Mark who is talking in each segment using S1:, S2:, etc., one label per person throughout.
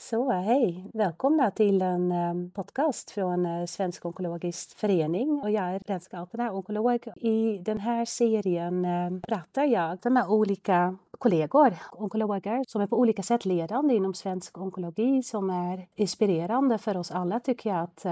S1: Så hej! Välkomna till en eh, podcast från eh, Svensk onkologisk förening. Och jag är länsgårdarna onkolog. I den här serien eh, pratar jag med olika kollegor, onkologer, som är på olika sätt ledande inom svensk onkologi, som är inspirerande för oss alla tycker jag att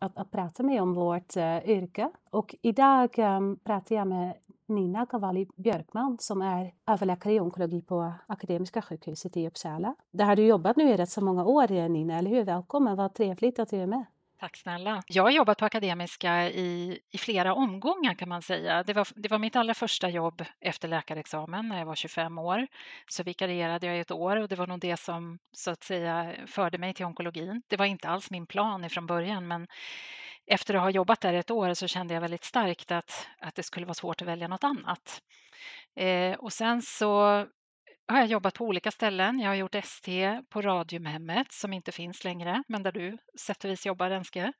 S1: att, att prata med om vårt uh, yrke. Och idag um, pratar jag med Nina Cavalli Björkman som är överläkare i onkologi på Akademiska sjukhuset i Uppsala. Där har du jobbat nu i rätt så många år Nina, eller hur? Välkommen, vad trevligt att du är med.
S2: Tack snälla. Jag har jobbat på Akademiska i, i flera omgångar kan man säga. Det var, det var mitt allra första jobb efter läkarexamen när jag var 25 år. Så vikarierade jag i ett år och det var nog det som så att säga förde mig till onkologin. Det var inte alls min plan ifrån början men efter att ha jobbat där ett år så kände jag väldigt starkt att, att det skulle vara svårt att välja något annat. Eh, och sen så har jag jobbat på olika ställen. Jag har gjort ST på Radiumhemmet som inte finns längre, men där du sätt och vis jobbar, Renske.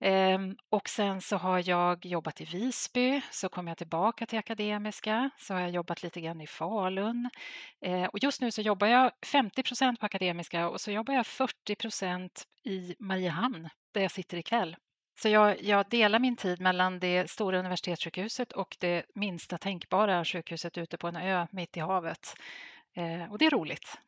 S2: Ehm, och sen så har jag jobbat i Visby, så kom jag tillbaka till Akademiska, så har jag jobbat lite grann i Falun. Ehm, och just nu så jobbar jag 50 procent på Akademiska och så jobbar jag 40 procent i Mariehamn, där jag sitter ikväll. Så jag, jag, delar min tid mellan det stora universitetssjukhuset och det minsta tänkbara sjukhuset ute på en ö mitt i havet. Eh, och det är roligt.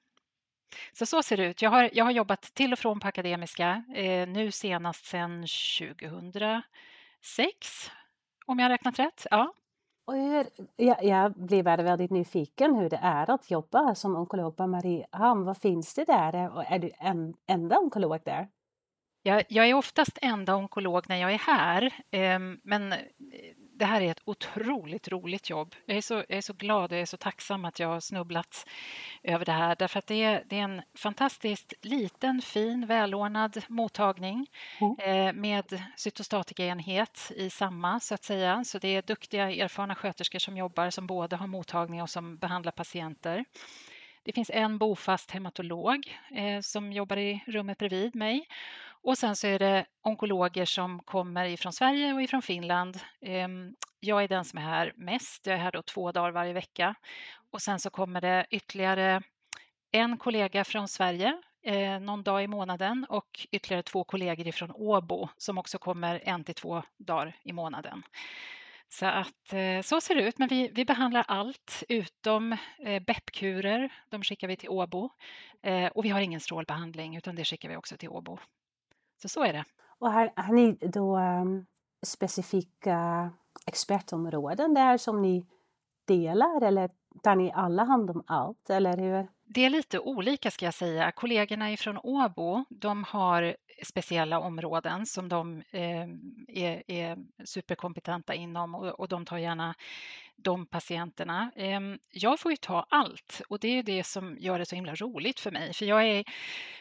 S2: Så så ser det ut. Jag har, jag har jobbat till och från på Akademiska, eh, nu senast sedan 2006, om jag har räknat rätt. Ja.
S1: Och hur, jag, jag blir bara väldigt nyfiken hur det är att jobba som onkolog på Mariehamn. Vad finns det där? och Är du en, enda onkolog där?
S2: Jag, jag, är oftast enda onkolog när jag är här, ehm, men det här är ett otroligt roligt jobb. Jag är, så, jag är så glad och jag är så tacksam att jag har snubblat över det här därför att det är, det är en fantastiskt liten, fin, välordnad mottagning mm. Eh, med cytostatikaenhet i samma så att säga. Så det är duktiga, erfarna sköterskor som jobbar som både har mottagning och som behandlar patienter. Det finns en bofast hematolog eh, som jobbar i rummet bredvid mig och sen så är det onkologer som kommer ifrån Sverige och ifrån Finland. Ehm, jag är den som är här mest. Jag är här då två dagar varje vecka. Och sen så kommer det ytterligare en kollega från Sverige eh, någon dag i månaden och ytterligare två kollegor ifrån Åbo som också kommer en till två dagar i månaden. Så att eh, så ser det ut, men vi, vi behandlar allt utom eh, BEP-kurer. De skickar vi till Åbo eh, och vi har ingen strålbehandling utan det skickar vi också till Åbo. Så så är det.
S1: Och har, har ni då um, specifika expertområden där som ni delar eller tar ni alla hand om allt eller hur?
S2: Det är lite olika ska jag säga. Kollegorna ifrån Åbo, de har speciella områden som de eh, är, är, superkompetenta inom och, och de tar gärna de patienterna. Ehm, jag får ju ta allt och det är det som gör det så himla roligt för mig. För jag är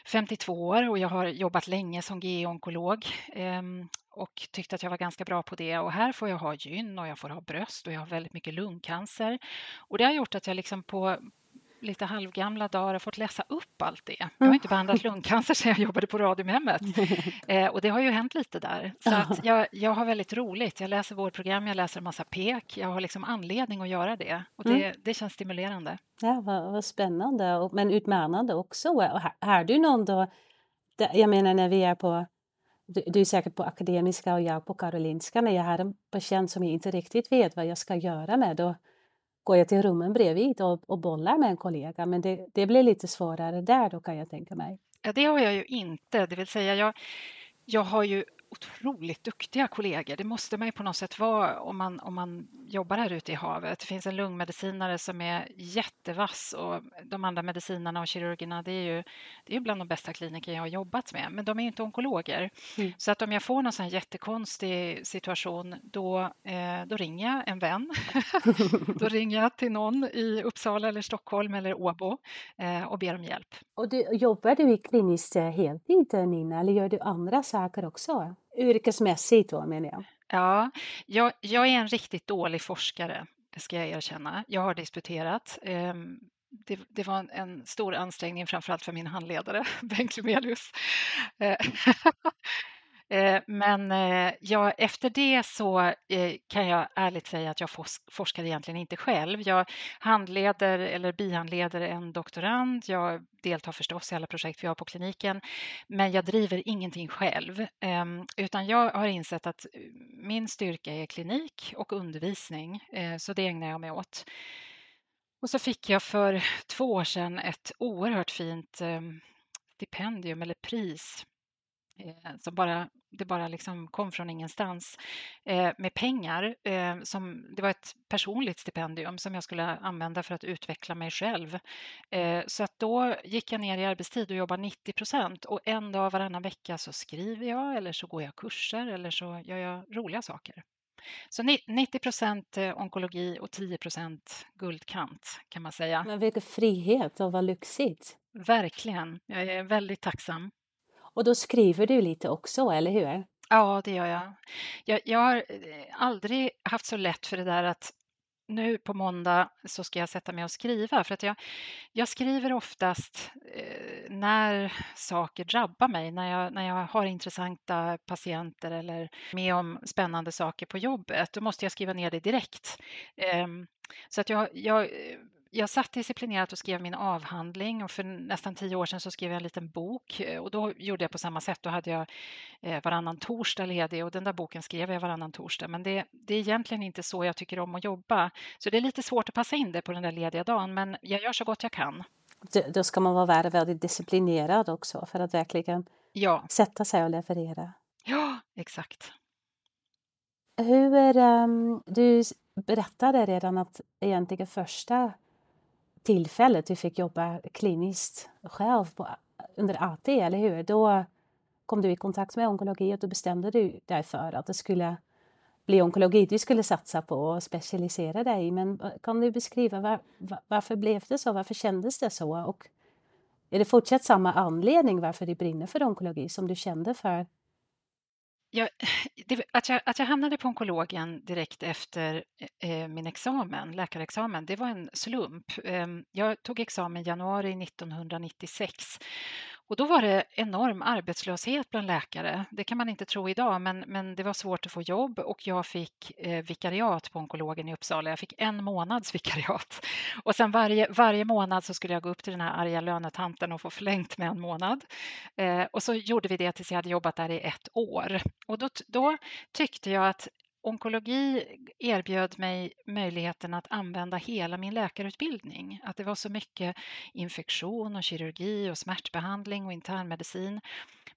S2: 52 år och jag har jobbat länge som GE-onkolog ehm, och tyckte att jag var ganska bra på det. Och här får jag ha gyn och jag får ha bröst och jag har väldigt mycket lungcancer. Och det har gjort att jag liksom på, lite halvgamla dagar har fått läsa upp allt det. Jag har inte behandlat lungcancer sedan jag jobbade på Radiumhemmet eh, och det har ju hänt lite där. Så att jag, jag har väldigt roligt. Jag läser vårdprogram, jag läser en massa pek. Jag har liksom anledning att göra det och det, mm. det känns stimulerande.
S1: Ja, vad, vad spännande, men utmanande också. Och har du någon då, jag menar när vi är på du, du är säkert på Akademiska och jag på Karolinska. När jag har en patient som jag inte riktigt vet vad jag ska göra med, då, går jag till rummen bredvid och, och bollar med en kollega. Men det, det blir lite svårare där då kan jag tänka mig.
S2: Ja, det har jag ju inte. Det vill säga, jag, jag har ju otroligt duktiga kollegor. Det måste man ju på något sätt vara om man, om man jobbar här ute i havet. Det finns en lungmedicinare som är jättevass och de andra medicinerna och kirurgerna det är ju det är bland de bästa kliniker jag har jobbat med. Men de är inte onkologer. Mm. Så att om jag får någon sån jättekonstig situation då, eh, då ringer jag en vän. då ringer jag till någon i Uppsala eller Stockholm eller Åbo eh, och ber om hjälp.
S1: Och du, jobbar du i kliniskt heltid Nina eller gör du andra saker också? Yrkesmässigt då menar jag.
S2: Ja, jag, jag är en riktigt dålig forskare, det ska jag erkänna. Jag har disputerat. Ehm, det, det, var en, en, stor ansträngning framförallt för min handledare Bengt Lumelius. Eh, Eh, men eh, ja, efter det så eh, kan jag ärligt säga att jag forskar egentligen inte själv. Jag handleder eller bihandleder en doktorand. Jag deltar förstås i alla projekt vi har på kliniken, men jag driver ingenting själv, ehm, utan jag har insett att min styrka är klinik och undervisning, så det ägnar jag mig åt. Och så fick jag för två år sedan ett oerhört fint ehm, stipendium eller pris som bara, det bara liksom kom från ingenstans eh, med pengar. Eh, som, det var ett personligt stipendium som jag skulle använda för att utveckla mig själv. Eh, så att då gick jag ner i arbetstid och jobbade 90 procent och en dag varannan vecka så skriver jag eller så går jag kurser eller så gör jag roliga saker. Så 90 procent eh, onkologi och 10 procent guldkant kan man säga.
S1: Men vilken frihet och vad lyxigt!
S2: Verkligen, jag är väldigt tacksam.
S1: Och då skriver du lite också, eller hur?
S2: Ja, det gör jag. Jag, jag har eh, aldrig haft så lätt för det där att nu på måndag så ska jag sätta mig och skriva för att jag, jag skriver oftast eh, när saker drabbar mig, när jag, när jag har intressanta patienter eller med om spännande saker på jobbet. Då måste jag skriva ner det direkt. Eh, så att jag, jag eh, jag satt disciplinerat och skrev min avhandling och för nästan tio år sedan så skrev jag en liten bok eh, och då gjorde jag på samma sätt. Då hade jag eh, varannan torsdag ledig och den där boken skrev jag varannan torsdag. Men det, det är egentligen inte så jag tycker om att jobba. Så det är lite svårt att passa in det på den där lediga dagen, men jag gör så gott jag kan.
S1: Då ska man vara väldigt disciplinerad också för att verkligen ja. sätta sig och leverera.
S2: Ja, exakt.
S1: Hur, um, du berättade redan att egentligen första tillfället du fick jobba kliniskt själv på, under AT, eller hur? Då kom du i kontakt med onkologi och då bestämde du dig för att det skulle bli onkologi du skulle satsa på och specialisera dig Men eh, kan du beskriva var, var, varför blev det så? Varför kändes det så? Och är det fortsatt samma anledning varför du brinner för onkologi som du kände för
S2: jag, det, att, jag, att jag hamnade på onkologen direkt efter eh, eh min examen, läkarexamen, det var en slump. Eh, jag tog examen i januari 1996 och då var det enorm arbetslöshet bland läkare. Det kan man inte tro idag, men, men det var svårt att få jobb och jag fick eh, vikariat på onkologen i Uppsala. Jag fick en månads vikariat och sen varje, varje månad så skulle jag gå upp till den här arga lönetanten och få förlängt med en månad. Eh, och så gjorde vi det tills jag hade jobbat där i ett år. Och då, då tyckte jag att onkologi erbjöd mig möjligheten att använda hela min läkarutbildning. Att det var så mycket infektion och kirurgi och smärtbehandling och internmedicin.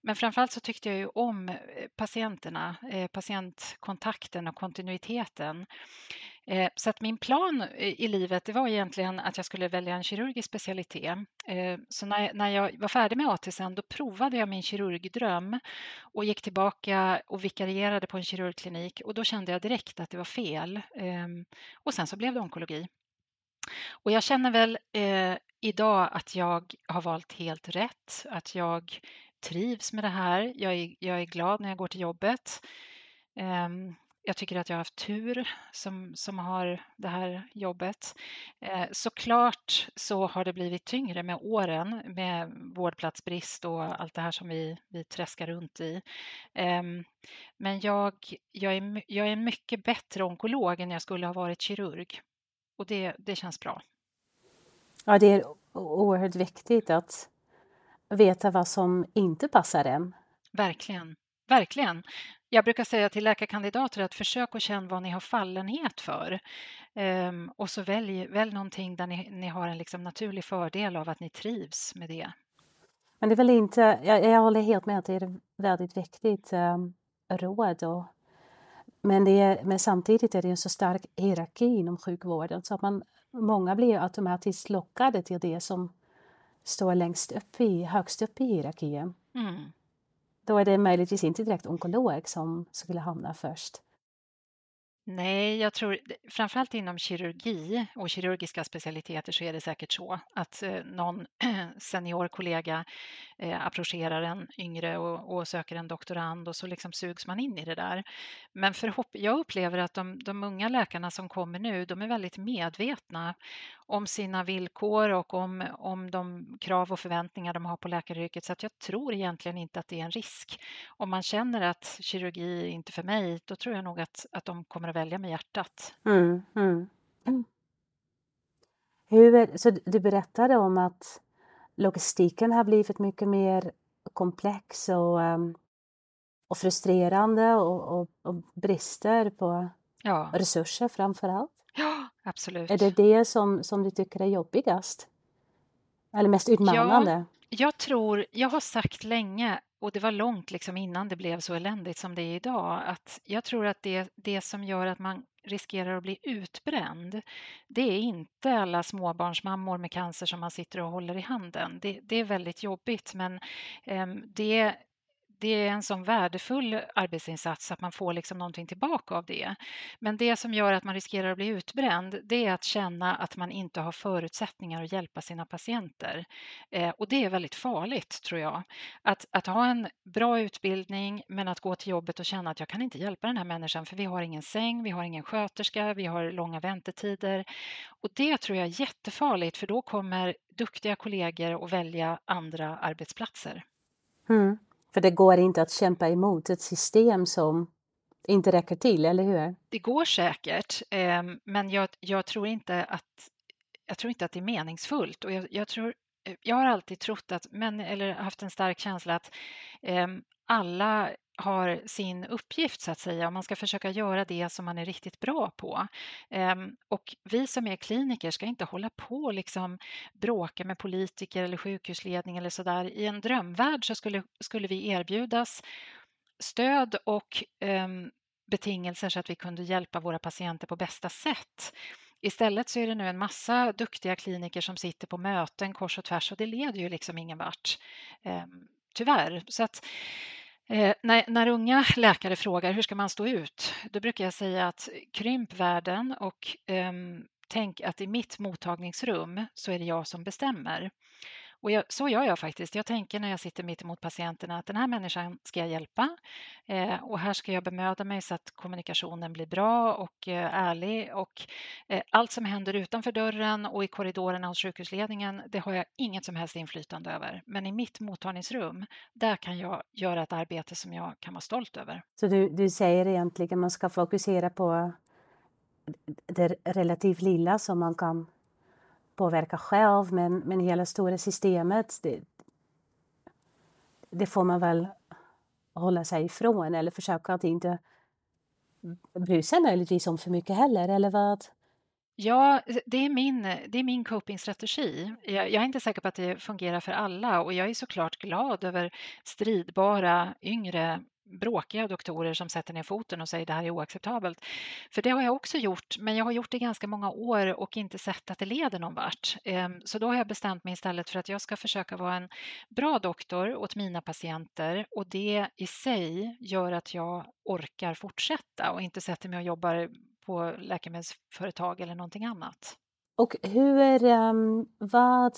S2: Men framförallt så tyckte jag ju om eh, patienterna, eh, patientkontakten och kontinuiteten. Eh, så att min plan i livet det var egentligen att jag skulle välja en kirurgisk specialitet. Eh, så när jag var färdig med AT sen då provade jag min kirurgdröm och gick tillbaka och vikarierade på en kirurgklinik och då kände jag direkt att det var fel. Ehm, och sen så blev det onkologi. Och jag känner väl eh, idag att jag har valt helt rätt, att jag trivs med det här. Jag är, jag är glad när jag går till jobbet. Ehm, jag tycker att jag har haft tur som, som har det här jobbet. Eh, såklart så har det blivit tyngre med åren med vårdplatsbrist och allt det här som vi, vi träskar runt i. Ehm, men jag, jag, är, jag är en mycket bättre onkolog än jag skulle ha varit kirurg. Och det, det känns bra.
S1: Ja, det är oerhört viktigt att veta vad som inte passar en.
S2: Verkligen, verkligen. Jag brukar säga till läkarkandidater att försök att känna vad ni har fallenhet för. Ehm, och så välj, välj någonting där ni, ni har en liksom naturlig fördel av att ni trivs med det.
S1: Men det är väl inte, jag, jag håller helt med att det är väldigt viktigt um, råd. Och, men, det är, men samtidigt är det en så stark hierarki inom sjukvården så att man, många blir automatiskt lockade till det som står längst upp i, högst upp i hierarkin. Mm. Då är det möjligtvis inte direkt onkolog som skulle hamna först.
S2: Nej, jag tror framförallt inom kirurgi och kirurgiska specialiteter så är det säkert så att eh, någon senior kollega eh, approcherar en yngre och, och, söker en doktorand och så liksom sugs man in i det där. Men förhopp jag upplever att de, de unga läkarna som kommer nu, de är väldigt medvetna om sina villkor och om, om de krav och förväntningar de har på läkaryrket. Så att jag tror egentligen inte att det är en risk. Om man känner att kirurgi är inte för mig, då tror jag nog att, att de kommer att välja med hjärtat.
S1: Mm, mm. Hur, så du berättade om att logistiken har blivit mycket mer komplex och, um, och frustrerande och, och, och brister på ja. resurser framför allt.
S2: Ja, absolut.
S1: Är det det som, som du tycker är jobbigast? Eller mest utmanande? Ja,
S2: jag tror, jag har sagt länge och det var långt liksom innan det blev så eländigt som det är idag, att jag tror att det, det som gör att man riskerar att bli utbränd, det är inte alla småbarnsmammor med cancer som man sitter och håller i handen. Det, det är väldigt jobbigt, men eh, det det är en sån värdefull arbetsinsats att man får liksom någonting tillbaka av det. Men det som gör att man riskerar att bli utbränd, det är att känna att man inte har förutsättningar att hjälpa sina patienter. Eh, och det är väldigt farligt, tror jag. Att, att ha en bra utbildning, men att gå till jobbet och känna att jag kan inte hjälpa den här människan, för vi har ingen säng, vi har ingen sköterska, vi har långa väntetider. Och det tror jag är jättefarligt, för då kommer duktiga kollegor att välja andra arbetsplatser.
S1: Mm. För det går inte att kämpa emot ett system som inte räcker till, eller hur?
S2: Det går säkert, eh, men jag, jag, tror inte att, jag tror inte att det är meningsfullt. Och jag, jag tror, eh, jag har alltid trott att, men, eller haft en stark känsla att eh, alla har sin uppgift så att säga och man ska försöka göra det som man är riktigt bra på. Ehm, och vi som är kliniker ska inte hålla på och liksom bråka med politiker eller sjukhusledning eller sådär. I en drömvärld så skulle, skulle vi erbjudas stöd och um, betingelser så att vi kunde hjälpa våra patienter på bästa sätt. Istället så är det nu en massa duktiga kliniker som sitter på möten kors och tvärs och det leder ju liksom ingen vart. Um, tyvärr. Så att Eh, när, när, unga läkare frågar hur ska man stå ut, då brukar jag säga att eh, krymp världen och eh, tänk att i mitt mottagningsrum så är det jag som bestämmer. Och jag, så gör jag faktiskt. Jag tänker när jag sitter mitt emot patienterna att den här människan ska jag hjälpa eh, och här ska jag bemöda mig så att kommunikationen blir bra och eh, ärlig och eh, allt som händer utanför dörren och i korridorerna hos sjukhusledningen, det har jag inget som helst inflytande över. Men i mitt mottagningsrum, där kan jag göra ett arbete som jag kan vara stolt över.
S1: Så du, du säger egentligen att man ska fokusera på det relativt lilla som man kan påverka själv, men, men hela stora systemet, det, det får man väl hålla sig ifrån eller försöka att inte bry sig möjligtvis om för mycket heller, eller vad?
S2: Ja, det är min, det är min copingstrategi. Jag, jag är inte säker på att det fungerar för alla och jag är såklart glad över stridbara yngre bråkiga doktorer som sätter ner foten och säger det här är oacceptabelt. För det har jag också gjort, men jag har gjort det ganska många år och inte sett att det leder någon vart. Ehm, så då har jag bestämt mig istället för att jag ska försöka vara en bra doktor åt mina patienter och det i sig gör att jag orkar fortsätta och inte sätter mig och jobbar på läkemedelsföretag eller någonting annat.
S1: Och hur, um, vad,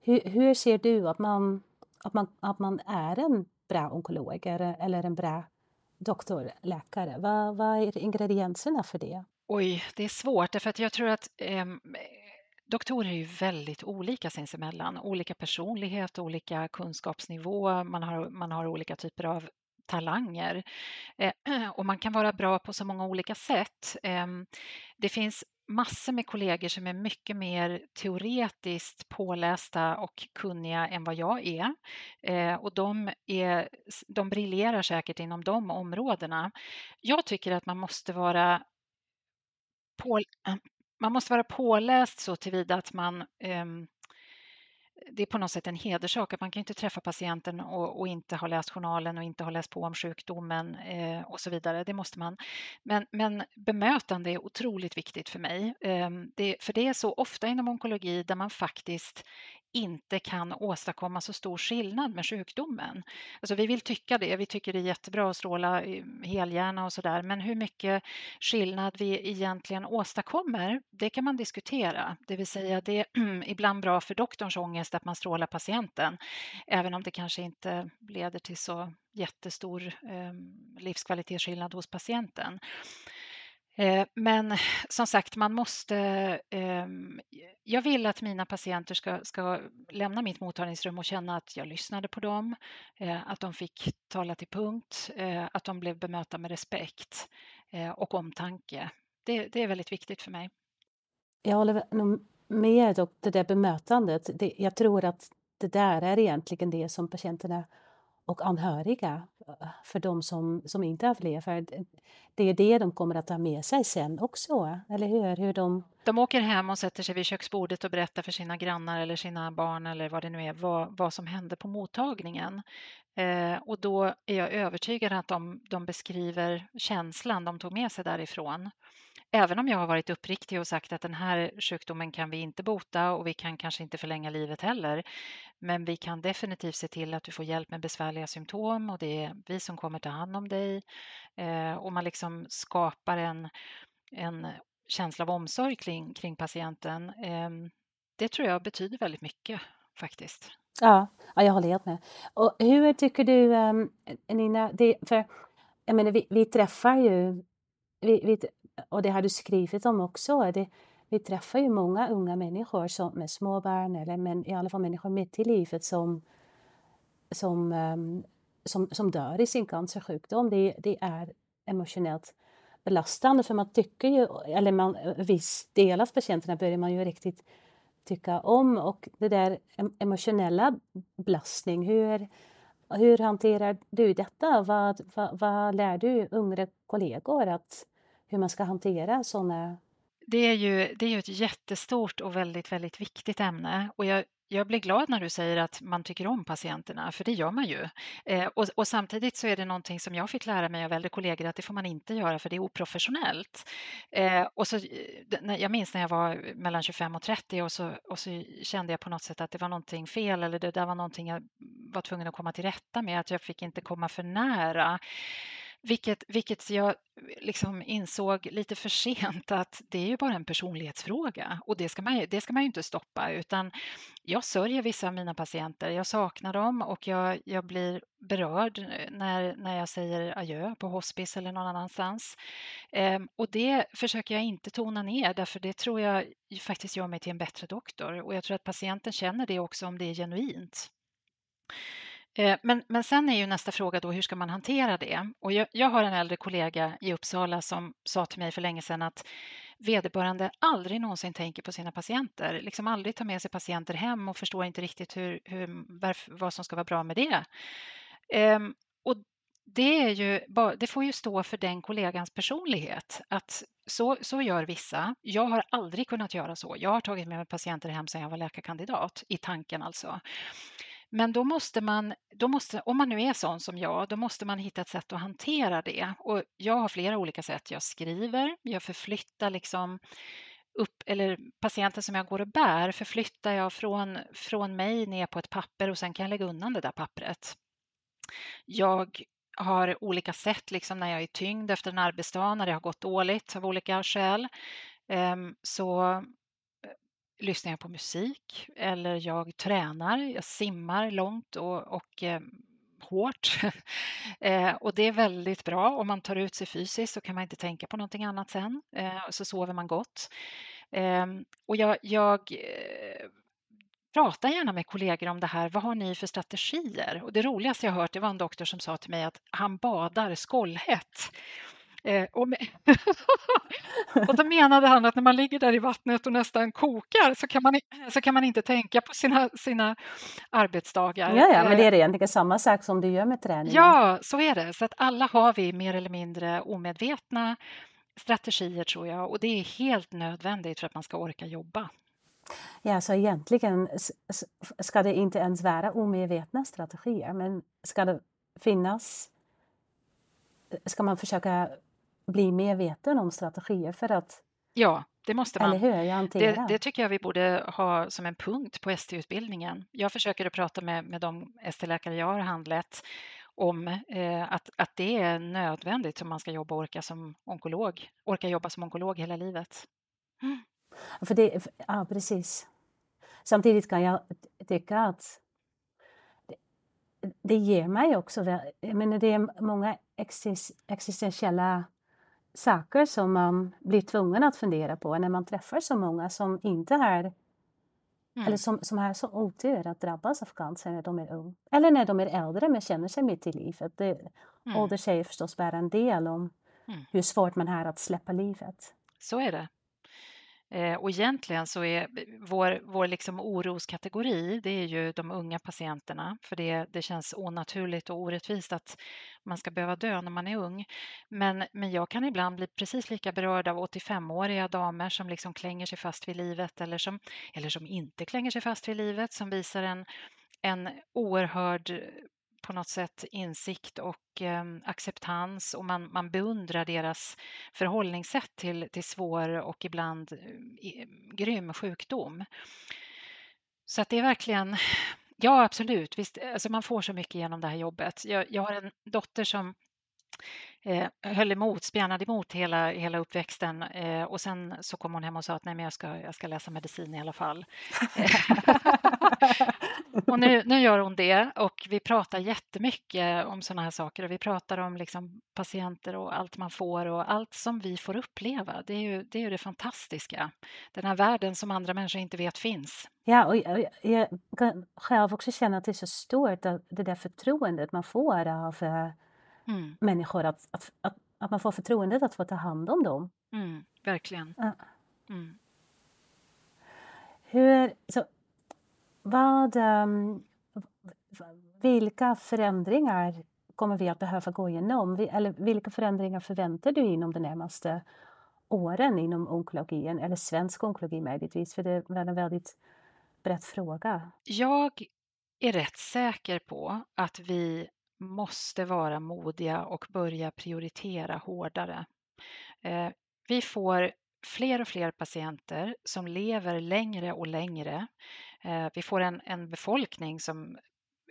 S1: hur, hur ser du att man, att, man, att man är en bra onkolog eller en bra doktor, läkare? Vad, vad är ingredienserna för det?
S2: Oj, det är svårt därför att jag tror att eh, doktorer är ju väldigt olika sinsemellan. Olika personlighet, olika kunskapsnivå, man har, man har olika typer av talanger eh, och man kan vara bra på så många olika sätt. Eh, det finns massor med kollegor som är mycket mer teoretiskt pålästa och kunniga än vad jag är. Eh, och de, är, de briljerar säkert inom de områdena. Jag tycker att man måste vara på, man måste vara påläst så tillvida att man eh, det är på något sätt en hederssak att man kan inte träffa patienten och, och, inte ha läst journalen och inte ha läst på om sjukdomen eh, och så vidare. Det måste man. Men, men bemötande är otroligt viktigt för mig. Eh, det, för det är så ofta inom onkologi där man faktiskt inte kan åstadkomma så stor skillnad med sjukdomen. Alltså vi vill tycka det, vi tycker det är jättebra att stråla eh, helhjärna och sådär, men hur mycket skillnad vi egentligen åstadkommer, det kan man diskutera. Det vill säga det är ibland bra för doktorns ångest att man strålar patienten, även om det kanske inte leder till så jättestor eh, livskvalitetsskillnad hos patienten. Eh, men som sagt, man måste... Ehm, jag vill att mina patienter ska, ska lämna mitt mottagningsrum och känna att jag lyssnade på dem, eh, att de fick tala till punkt, eh, att de blev bemötta med respekt och omtanke. Det, det är väldigt viktigt för mig.
S1: Jag håller med och det där bemötandet. Det, jag tror att det där är egentligen det som patienterna och anhöriga eh, för de som, som inte överlever. Det är det de kommer att ta med sig sen också, eller hur? hur de...
S2: de åker hem och sätter sig vid köksbordet och berättar för sina grannar eller sina barn eller vad det nu är, vad, vad som hände på mottagningen. Eh, och då är jag övertygad att de, de beskriver känslan de tog med sig därifrån. Även om jag har varit uppriktig och sagt att den här sjukdomen kan vi inte bota och vi kan kanske inte förlänga livet heller. Men vi kan definitivt se till att du får hjälp med besvärliga symptom och det är vi som kommer ta hand om dig. Eh, och man liksom skapar en, en känsla av omsorg kring, kring patienten. Eh, det tror jag betyder väldigt mycket faktiskt.
S1: Ja, ja jag håller helt med. Och hur tycker du, um, Nina, det, för jag menar, vi, vi träffar ju, vi, vi, och det har du skrivit om också, det, vi träffar ju många unga människor som, med små barn, eller men i alla fall människor mitt i livet som, som, um, som, som dör i sin cancersjukdom. Det, det är emotionellt belastande för man tycker ju, eller man, viss del av patienterna börjar man ju riktigt tycka om och det där emotionella belastning, hur, hur hanterar du detta? Vad, vad, vad lär du yngre kollegor att, hur man ska hantera sådana
S2: det är ju, det är ju ett jättestort och väldigt, väldigt viktigt ämne och jag, jag blir glad när du säger att man tycker om patienterna, för det gör man ju. Eh, och, och, samtidigt så är det någonting som jag fick lära mig av äldre kollegor att det får man inte göra för det är oprofessionellt. Eh, och så, jag minns när jag var mellan 25 och 30 och så, och så kände jag på något sätt att det var någonting fel eller det där var någonting jag var tvungen att komma till rätta med, att jag fick inte komma för nära. Vilket, vilket jag liksom insåg lite för sent att det är ju bara en personlighetsfråga och det ska man, det ska man ju inte stoppa utan jag sörjer vissa av mina patienter, jag saknar dem och jag, jag blir berörd eh, när, när jag säger adjö på hospice eller någon annanstans. Ehm, och det försöker jag inte tona ner därför det tror jag faktiskt gör mig till en bättre doktor och jag tror att patienten känner det också om det är genuint. Eh, men, men sen är ju nästa fråga då, hur ska man hantera det? Och jag, jag, har en äldre kollega i Uppsala som sa till mig för länge sedan att vederbörande aldrig någonsin tänker på sina patienter, liksom aldrig tar med sig patienter hem och förstår inte riktigt hur, hur, vad som ska vara bra med det. Ehm, och det, är ju, det får ju stå för den kollegans personlighet. Att så, så gör vissa. Jag har aldrig kunnat göra så. Jag har tagit med mig patienter hem sedan jag var läkarkandidat, i tanken alltså. Men då måste man, då måste, om man nu är sån som jag, då måste man hitta ett sätt att hantera det. Och jag har flera olika sätt. Jag skriver, jag förflyttar liksom upp, eller patienten som jag går och bär förflyttar jag från, från mig ner på ett papper och sen kan jag lägga undan det där pappret. Jag har olika sätt liksom när jag är tyngd efter en arbetsdag, när det har gått dåligt av olika skäl. Ehm, så lyssnar jag på musik eller jag tränar, jag simmar långt och, och eh, hårt. eh, och det är väldigt bra. Om man tar ut sig fysiskt så kan man inte tänka på någonting annat sen. Eh, så sover man gott. Ehm, och jag, jag eh, pratar gärna med kollegor om det här. Vad har ni för strategier? Och det roligaste jag hört det var en doktor som sa till mig att han badar skållhett. Eh, och, med, och då menade han att när man ligger där i vattnet och nästan kokar så kan man, så kan man inte tänka på sina, sina arbetsdagar.
S1: Ja, ja, men det är egentligen samma sak som du gör med träning.
S2: Ja, så är det. Så att alla har vi mer eller mindre omedvetna strategier tror jag och det är helt nödvändigt för att man ska orka jobba.
S1: Ja, så egentligen ska det inte ens vara omedvetna strategier, men ska det finnas ska man försöka bli medveten om strategier för att
S2: Ja, det måste man.
S1: Eller hur?
S2: Det, det, tycker jag vi borde ha som en punkt på ST-utbildningen. Jag försöker att prata med, med de ST-läkare jag har handlett om eh, att, att det är nödvändigt om man ska jobba och orka som onkolog, orka jobba som onkolog hela livet.
S1: Mm. För det, ja, precis. Samtidigt kan jag tycka att det, det ger mig också, jag menar det är många existentiella saker som man blir tvungen att fundera på när man träffar så många som inte har mm. eller som, som har så otur att drabbas av cancer när de är unga. Eller när de är äldre men känner sig mitt i livet. Det, mm. Ålder säger förstås bara en del om mm. hur svårt man har att släppa livet.
S2: Så är det. Eh, och egentligen så är vår, vår liksom oroskategori, det är ju de unga patienterna, för det, det känns onaturligt och orättvist att man ska behöva dö när man är ung. Men, men jag kan ibland bli precis lika berörd av 85-åriga damer som liksom klänger sig fast vid livet eller som, eller som inte klänger sig fast vid livet, som visar en, en oerhörd på något sätt insikt och eh, acceptans och man, man beundrar deras förhållningssätt till, till svår och ibland eh, grym sjukdom. Så att det är verkligen, ja absolut, visst, alltså man får så mycket genom det här jobbet. Jag, jag har en dotter som eh, höll emot, spjärnade emot hela, hela uppväxten eh, och sen så kom hon hem och sa att nej men jag ska, jag ska läsa medicin i alla fall. och nu, nu gör hon det och vi pratar jättemycket om sådana här saker och vi pratar om liksom patienter och allt man får och allt som vi får uppleva. Det är ju det, är ju det fantastiska. Den här världen som andra människor inte vet finns.
S1: Ja, och jag, jag kan själv också känna att det är så stort, det där förtroendet man får av eh, mm. människor, att, att, att, att, man får förtroendet att få ta hand om dem.
S2: Mm, verkligen. Ja. Mm.
S1: Hur, så, vad, ehm, vilka förändringar kommer vi att behöva gå igenom? Eller vilka förändringar förväntar du inom de närmaste åren inom onkologin, eller svensk onkologi möjligtvis? För det är en väldigt bred fråga.
S2: Jag är rätt säker på att vi måste vara modiga och börja prioritera hårdare. Eh, vi får fler och fler patienter som lever längre och längre. Eh, vi får en, en befolkning som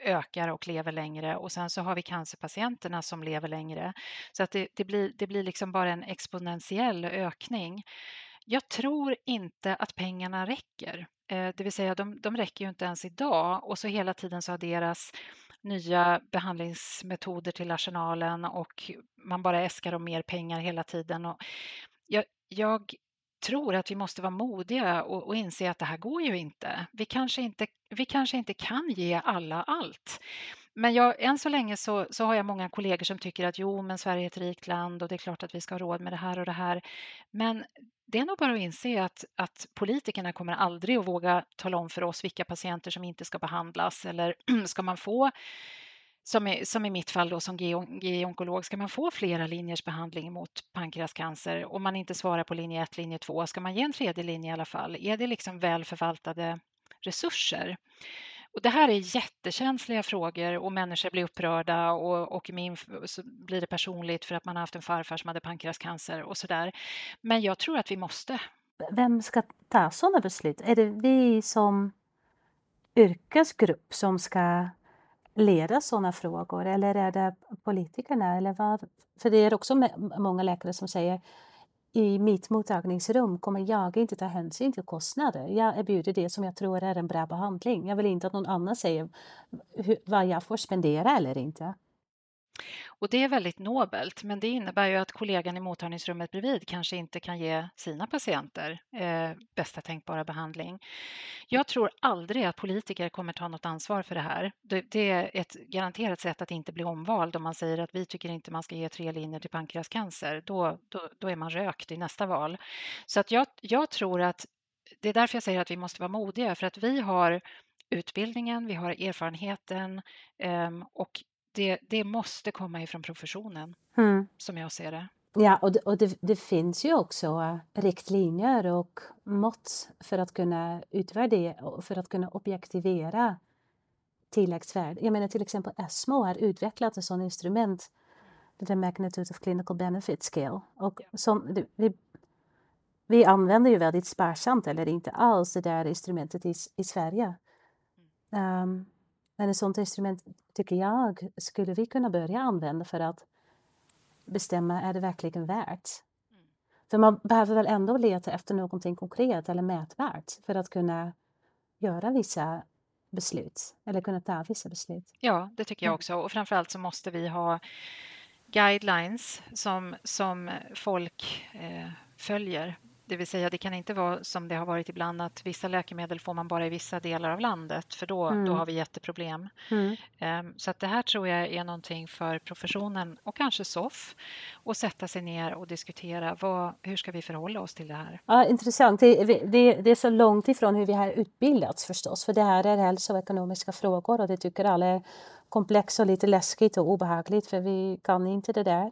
S2: ökar och lever längre och sen så har vi cancerpatienterna som lever längre. Så att det, det, blir, det blir liksom bara en exponentiell ökning. Jag tror inte att pengarna räcker. Eh, det vill säga, de, de räcker ju inte ens idag och så hela tiden så adderas nya behandlingsmetoder till arsenalen och man bara äskar om mer pengar hela tiden. Och jag, jag tror att vi måste vara modiga och, och, inse att det här går ju inte. Vi kanske inte, vi kanske inte kan ge alla allt. Men jag, än så länge så, så har jag många kollegor som tycker att jo, men Sverige är ett rikt land och det är klart att vi ska ha råd med det här och det här. Men det är nog bara att inse att, att politikerna kommer aldrig att våga tala om för oss vilka patienter som inte ska behandlas eller ska man få som i, som i mitt fall då som GI-onkolog, ska man få flera linjers behandling mot pankreascancer? Om man inte svarar på linje 1, linje 2, ska man ge en tredje linje i alla fall? Är det liksom väl förvaltade resurser? Och det här är jättekänsliga frågor och människor blir upprörda och, och min så blir det personligt för att man har haft en farfar som hade pankreascancer och sådär. Men jag tror att vi måste.
S1: Vem ska ta sådana beslut? Är det vi som yrkesgrupp som ska leda sådana frågor eller är det politikerna? Eller vad? För det är också många läkare som säger i mitt mottagningsrum kommer jag inte ta hänsyn till kostnader. Jag erbjuder det som jag tror är en bra behandling. Jag vill inte att någon annan säger vad jag får spendera eller inte.
S2: Och det är väldigt nobelt, men det innebär ju att kollegan i mottagningsrummet bredvid kanske inte kan ge sina patienter eh, bästa tänkbara behandling. Jag tror aldrig att politiker kommer ta något ansvar för det här. Det, det, är ett garanterat sätt att inte bli omvald om man säger att vi tycker inte man ska ge tre linjer till pankreascancer. Då, då, då är man rökt i nästa val. Så att jag, jag tror att det är därför jag säger att vi måste vara modiga, för att vi har utbildningen, vi har erfarenheten ehm, och det, det måste komma ifrån professionen, mm. som jag ser det.
S1: Ja, och, det, och det, det, finns ju också riktlinjer och mått för att kunna utvärdera, för att kunna objektivera tilläggsvärde. Jag menar till exempel ESMO har utvecklat ett sådant instrument, det Magnitude of Clinical Benefit Scale. Och som, vi, vi använder ju väldigt sparsamt eller inte alls det där instrumentet i, i Sverige. Um, men ett sådant instrument tycker jag skulle vi kunna börja använda för att bestämma, är det verkligen värt? Mm. För man behöver väl ändå leta efter någonting konkret eller mätbart för att kunna göra vissa beslut eller kunna ta vissa beslut.
S2: Ja, det tycker jag också och framförallt så måste vi ha guidelines som, som folk eh, följer det vill säga, det kan inte vara som det har varit ibland att vissa läkemedel får man bara i vissa delar av landet för då, mm. då har vi jätteproblem. Mm. Um, så att det här tror jag är någonting för professionen och kanske SOF att sätta sig ner och diskutera vad, hur ska vi förhålla oss till det här?
S1: Ja, intressant. Det, det, det är så långt ifrån hur vi har utbildats förstås för det här är hälsoekonomiska frågor och det tycker alla är komplext och lite läskigt och obehagligt för vi kan inte det där.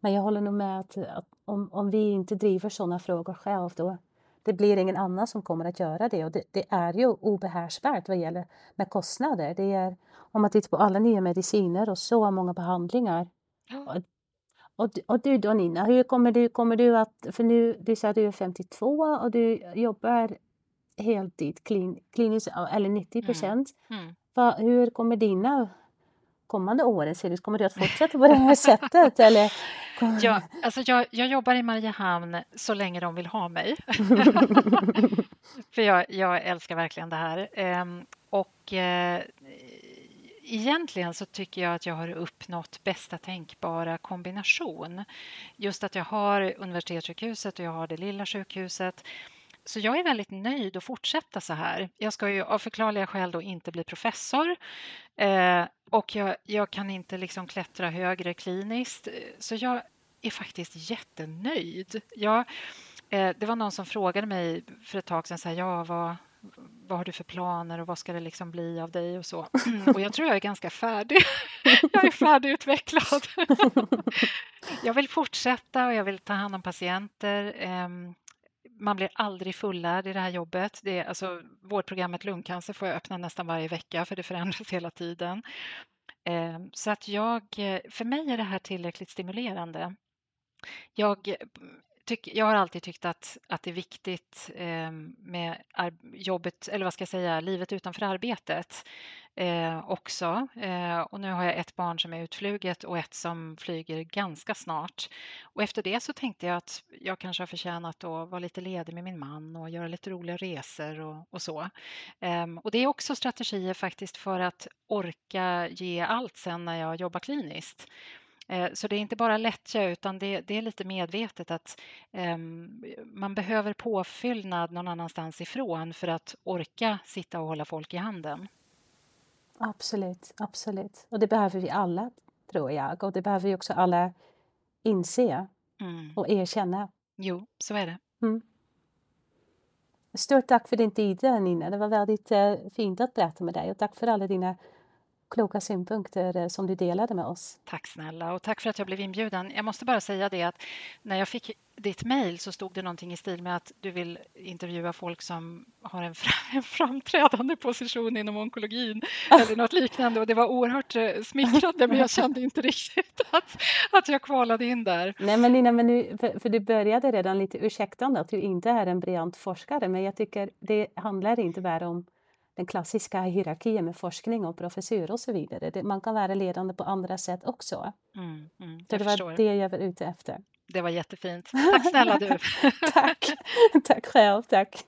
S1: Men jag håller nog med att, att om, om vi inte driver sådana frågor själv då det blir ingen annan som kommer att göra det och det, det är ju obehärskbart vad gäller med kostnader. Det är, om man tittar på alla nya mediciner och så många behandlingar. Och, och, och du då Nina, hur kommer du, kommer du att, för nu, du sa att du är 52 och du jobbar heltid klin, kliniskt, eller 90 procent. Mm. Mm. Hur kommer dina kommande åren ser ut? Kommer du att fortsätta på det här sättet? Eller?
S2: Ja, alltså jag, jag jobbar i Mariehamn så länge de vill ha mig. För jag, jag, älskar verkligen det här. Ehm, och eh, egentligen så tycker jag att jag har uppnått bästa tänkbara kombination. Just att jag har universitetssjukhuset och jag har det lilla sjukhuset. Så jag är väldigt nöjd att fortsätta så här. Jag ska ju av förklarliga skäl då inte bli professor eh, och jag, jag, kan inte liksom klättra högre kliniskt. Så jag är faktiskt jättenöjd. Jag, eh, det var någon som frågade mig för ett tag sedan, så här, ja, vad, vad har du för planer och vad ska det liksom bli av dig och så. Och jag tror jag är ganska färdig. Jag är färdigutvecklad. Jag vill fortsätta och jag vill ta hand om patienter. Ehm, man blir aldrig fullärd i det här jobbet. Det är, alltså, vårdprogrammet lungcancer får jag öppna nästan varje vecka för det förändras hela tiden. Eh, så att jag, för mig är det här tillräckligt stimulerande. Jag, tyck, jag har alltid tyckt att, att det är viktigt eh, med jobbet, eller vad ska jag säga, livet utanför arbetet eh, också. Eh, och nu har jag ett barn som är utfluget och ett som flyger ganska snart. Och efter det så tänkte jag att jag kanske har förtjänat att vara lite ledig med min man och göra lite roliga resor och, och så. Eh, och det är också strategier faktiskt för att orka ge allt sen när jag jobbar kliniskt. Eh, så det är inte bara lättja utan det, det är lite medvetet att um, man behöver påfyllnad någon annanstans ifrån för att orka sitta och hålla folk i handen.
S1: Absolut, absolut. Och det behöver vi alla, tror jag. Och det behöver vi också alla inse mm. och erkänna.
S2: Jo, så är det. Mm.
S1: Stort tack för din tid, Nina. Det var väldigt eh, fint att berätta med dig och tack för alla dina kloka synpunkter eh, som du delade med oss.
S2: Tack snälla och tack för att jag blev inbjuden. Jag måste bara säga det att när jag fick ditt mejl så stod det någonting i stil med att du vill intervjua folk som har en, en framträdande position inom onkologin eller något liknande och det var oerhört eh, smickrande men jag kände inte riktigt att, att jag kvalade in där.
S1: Nej men Nina, men nu, för, för, du började redan lite ursäktande att du inte är en briljant forskare men jag tycker det handlar inte bara om den klassiska hierarkin med forskning och professur och så vidare. Det, man kan vara ledande på andra sätt också. Mm, mm, det var förstår. det jag var ute efter.
S2: Det var jättefint. Tack snälla du.
S1: tack. tack själv. Tack.